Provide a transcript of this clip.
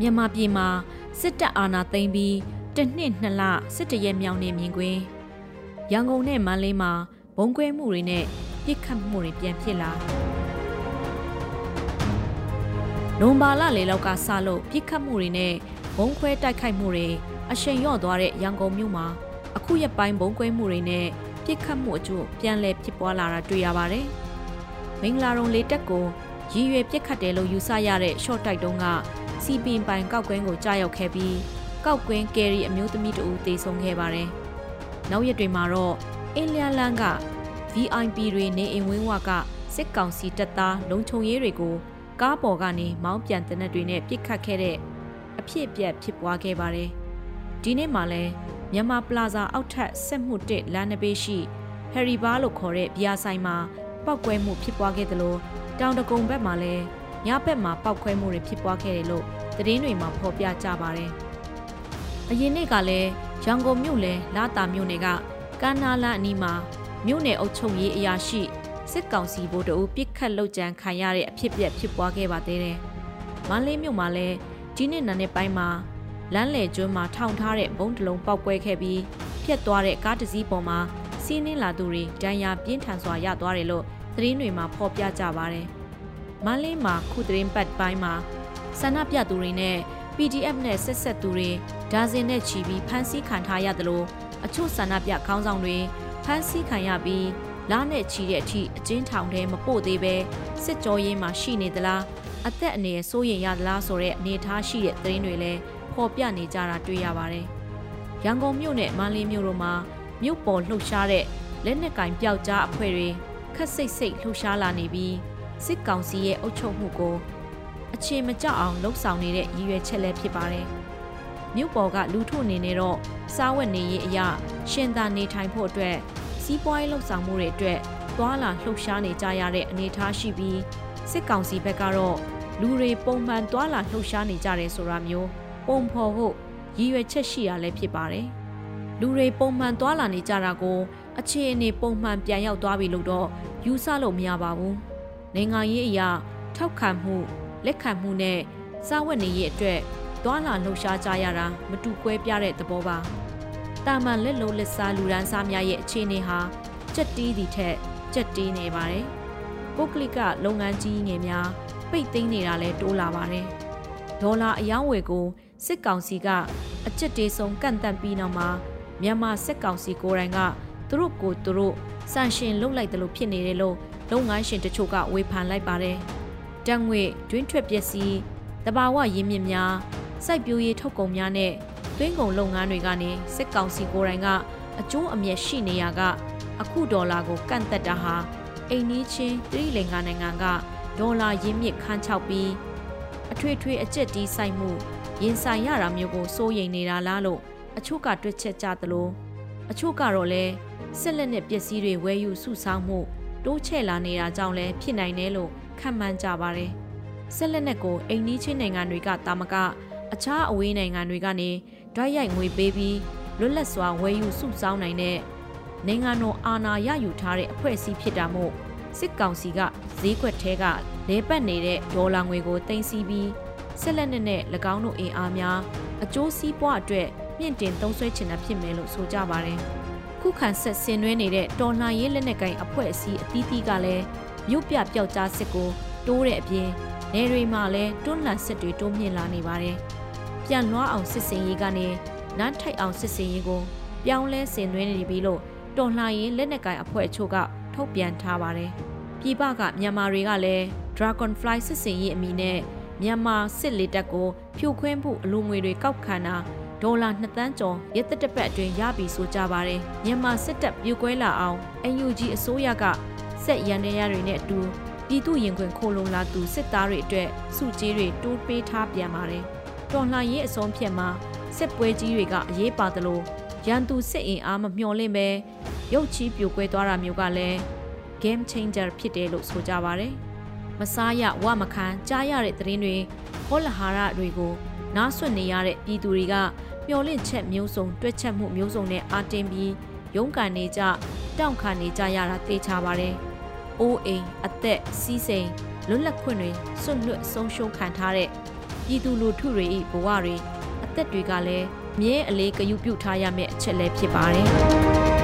မြန်မာပြည်မှာစစ်တပ်အာဏာသိမ်းပြီးတစ်နှစ်နှစ်လစစ်တရဲမြောင်နေမြင်ကွင်းရန်ကုန်နဲ့မန္တလေးမှာဘုံကွဲမှုတွေနဲ့ပြစ်ခတ်မှုတွေပြန်ဖြစ်လာလွန်ပါလလေလောက်ကစလို့ပြစ်ခတ်မှုတွေနဲ့ဘုံခွဲတိုက်ခိုက်မှုတွေအရှိန်လျော့သွားတဲ့ရန်ကုန်မြို့မှာအခုရက်ပိုင်းဘုံကွဲမှုတွေနဲ့ပြစ်ခတ်မှုအကျိုးပြန်လည်ဖြစ်ပွားလာတာတွေ့ရပါတယ်။မင်္ဂလာရုံလေးတက်ကိုရည်ရွယ်ပြစ်ခတ်တယ်လို့ယူဆရတဲ့ short တိုက်တုံးက စီပင်ပိုင်ကောက်ကွင်းကိုကြားရောက်ခဲ့ပြီးကောက်ကွင်းကယ်ရီအမျိုးသမီးတဦးတေဆုံးခဲ့ပါတယ်။နောက်ရက်တွေမှာတော့အင်းလျာလန်းက VIP တွေနေအိမ်ဝင်းဝကစစ်ကောင်စီတပ်သားလုံခြုံရေးတွေကိုကားပေါ်ကနေမောင်းပြန်တဲ့နက်တွေနဲ့ပြစ်ခတ်ခဲ့တဲ့အဖြစ်အပျက်ဖြစ်ပွားခဲ့ပါတယ်။ဒီနေ့မှလည်းမြန်မာပလာဇာအောက်ထပ်ဆက်မှုတစ်လမ်းနဘေးရှိဟယ်ရီဘာလို့ခေါ်တဲ့ဘီယာဆိုင်မှာပောက်ကွဲမှုဖြစ်ပွားခဲ့သလိုတောင်တကုံဘက်မှာလည်း ညဘက်မှာပောက်ခွဲမှုတွေဖြစ်ပွားခဲ့တယ်လို့သတင်းတွေမှာဖော်ပြကြပါတယ်။အရင်နေ့ကလည်းရန်ကုန်မြို့နယ်လာတာမြို့နယ်ကကမ်းနားလအနီးမှာမြို့နယ်အုပ်ချုပ်ရေးအရာရှိစစ်ကောင်စီဗိုလ်တအုပ်ပြစ်ခတ်လုပ်ကြံခံရတဲ့အဖြစ်အပျက်ဖြစ်ပွားခဲ့ပါသေးတယ်။မန္တလေးမြို့မှာလည်းဒီနေ့နံနက်ပိုင်းမှာလမ်းလေကျွန်းမှာထောင်ထားတဲ့ဘုံတလုံးပောက်ကွဲခဲ့ပြီးပြက်သွားတဲ့ကားတစ်စီးပေါ်မှာစီးနှင်းလာသူတွေဒဏ်ရာပြင်းထန်စွာရသွားတယ်လို့သတင်းတွေမှာဖော်ပြကြပါတယ်။ မန္တလေးမှာခုသတင်းပတ်ပိုင်းမှာဆန္ဒပြသူတွေနဲ့ PDF နဲ့ဆက်ဆက်သူတွေဒါဇင်နဲ့ချီပြီးဖမ်းဆီးခံထားရသလိုအချို့ဆန္ဒပြခေါင်းဆောင်တွေဖမ်းဆီးခံရပြီးလားနဲ့ချီတဲ့အထိအကျဉ်းထောင်ထဲမပို့သေးပဲစစ်ကြောရေးမှာရှိနေသလားအသက်အန္တရာယ်စိုးရိမ်ရသလားဆိုတဲ့အနေအထားရှိတဲ့သတင်းတွေလည်းဖော်ပြနေကြတာတွေ့ရပါတယ်။ရန်ကုန်မြို့နဲ့မန္တလေးမြို့တို့မှာမြို့ပေါ်လှုပ်ရှားတဲ့လက်နက်ကင်ပျောက်ကြားအဖွဲ့တွေခက်စိတ်စိတ်လှုပ်ရှားလာနေပြီး စစ်ကောင်စီရဲ့အုပ်ချုပ်မှုကိုအခြေမကျအောင်လှုပ်ဆောင်နေတဲ့ရည်ရွယ်ချက်လည်းဖြစ်ပါတယ်။မြို့ပေါ်ကလူထုအနေနဲ့တော့စားဝတ်နေရေးအရာရှင်သာနေထိုင်ဖို့အတွက်စီးပွားရေးလှုပ်ဆောင်မှုတွေအတွက်သွာလာလှုပ်ရှားနေကြရတဲ့အနေအထားရှိပြီးစစ်ကောင်စီဘက်ကတော့လူတွေပုံမှန်သွာလာလှုပ်ရှားနေကြတယ်ဆိုတာမျိုးပုံဖော်ဖို့ရည်ရွယ်ချက်ရှိရလဲဖြစ်ပါတယ်။လူတွေပုံမှန်သွာလာနေကြတာကိုအခြေအနေပုံမှန်ပြန်ရောက်သွားပြီလို့တော့ယူဆလို့မရပါဘူး။ နိုင်ငံရေးအရာထောက်ခံမှုလက်ခံမှုနဲ့စာဝတ်နေရေးအတွက်သွာလာလှုပ်ရှားကြရတာမတူကွဲပြားတဲ့သဘောပါ။တာမန်လက်လုံးလက်စားလူဒန်းစားများရဲ့အခြေအနေဟာကြက်တီးသည့်ထက်ကြက်တီးနေပါတယ်။ပုဂ္ဂလိကလုပ်ငန်းကြီးငယ်များပိတ်သိမ်းနေတာလည်းတိုးလာပါတယ်။ဒေါ်လာအယောင်းဝယ်ကိုစစ်ကောင်စီကအကြစ်တေးဆုံးကန့်တန့်ပြီးနောက်မှာမြန်မာစစ်ကောင်စီကိုယ်တိုင်ကသူတို့ကိုသူတို့စန့်ရှင်လုပ်လိုက်တယ်လို့ဖြစ်နေတယ်လို့ လုပ်ငန်းရှင်တချို့ကဝေဖန်လိုက်ပါတယ်။တန်ငွေတွင်းထွက်ပစ္စည်းတဘာဝရင်းမြစ်များစိုက်ပျိုးရေးထုတ်ကုန်များနဲ့တွင်းကုန်လုပ်ငန်းတွေကနေစစ်ကောင်စီကိုယ်တိုင်ကအကျိုးအမြတ်ရှိနေရကအခုဒေါ်လာကိုကန့်သက်တာဟာအိမ်နီးချင်းသီရိလင်္ကာနိုင်ငံကဒေါ်လာရင်းမြစ်ခန်းချောက်ပြီးအထွေထွေအကျက်တီးဆိုင်မှုရင်ဆိုင်ရတာမျိုးကိုစိုးရိမ်နေတာလားလို့အချို့ကတွက်ချက်ကြသလိုအချို့ကတော့လည်းဆက်လက်နဲ့ပစ္စည်းတွေဝယ်ယူစုဆောင်းမှု တိုးချဲ့လာနေတာကြောင့်လည်းဖြစ်နိုင်တယ်လို့ခန့်မှန်းကြပါတယ်။ဆက်လက်နဲ့ကိုအိမ်နီးချင်းနိုင်ငံတွေကတာမကအခြားအဝေးနိုင်ငံတွေကနေဓာတ်ရိုက်ငွေပေးပြီးလွတ်လပ်စွာဝယ်ယူစုဆောင်းနိုင်တဲ့နိုင်ငံတော်အာဏာရယူထားတဲ့အဖွဲ့အစည်းဖြစ်တာမို့စစ်ကောင်စီကဈေးကွက်ထဲကလဲပတ်နေတဲ့ဒေါ်လာငွေကိုတင်စီပြီးဆက်လက်နဲ့၎င်းတို့အင်အားများအကျိုးစီးပွားအတွက်မြင့်တင်သုံးစွဲချင်တာဖြစ်မယ်လို့ဆိုကြပါတယ်။ ခုခံဆက်ဆင်နွှဲနေတဲ့တော်လှန်ရေးလက်နက်ကိုင်အဖွဲ့အစည်းအသီးသီးကလည်းမြို့ပြပျောက်ကြားစစ်ကိုတိုးတဲ့အပြင်နေတွေမှာလည်းတွန်းလှန်စစ်တွေတိုးမြင့်လာနေပါတယ်။ပြန်လွှားအောင်စစ်စင်ရေးကနေနန်းထိုက်အောင်စစ်စင်ရေးကိုပြောင်းလဲဆင်နွှဲနေပြီလို့တော်လှန်ရေးလက်နက်ကိုင်အဖွဲ့အချို့ကထုတ်ပြန်ထားပါတယ်။ပြည်ပကမြန်မာတွေကလည်း Dragonfly စစ်စင်ရေးအမည်နဲ့မြန်မာစစ်လေတပ်ကိုဖြိုခွင်းမှုအလူငွေတွေကောက်ခံတာ ဒေါ်လာ2သန်းကျော်ရက်သက်တပတ်အတွင်းရပြီဆိုကြပါတယ်မြန်မာစစ်တပ်ပြိုကွဲလာအောင် UNG အစိုးရကစက်ရန်နေရတွေနဲ့အတူပြည်သူရင်ခွင်ခိုလုံလာသူစစ်သားတွေအတွက်စုကြီးတွေတိုးပေးထားပြန်ပါတယ်တော်လှန်ရေးအစုံဖြတ်မှာစစ်ပွဲကြီးတွေကအရေးပါသလိုရန်သူစစ်အင်အားမမျှော်လင့်ပဲရုတ်ချီးပြိုကွဲသွားတာမျိုးကလည်း game changer ဖြစ်တယ်လို့ဆိုကြပါတယ်မစားရဝမခံကြားရတဲ့သတင်းတွေဟောလဟာရတွေကို နားဆွနေရတဲ့ပြည်သူတွေကမျောလင့်ချက်မျိုးစုံတွက်ချက်မှုမျိုးစုံနဲ့အာတင်ပြီးရုန်းကန်နေကြတောင့်ခံနေကြရတာသိချပါတယ်။အိုးအိမ်အသက်စီးစိမ်လွတ်လပ်ခွင့်တွေစွန့်လွတ်ဆုံးရှုံးခံထားတဲ့ပြည်သူလူထုတွေ၏ဘဝတွေအသက်တွေကလည်းမြဲအလေးဂရုပြုထားရမယ့်အချက်လည်းဖြစ်ပါတယ်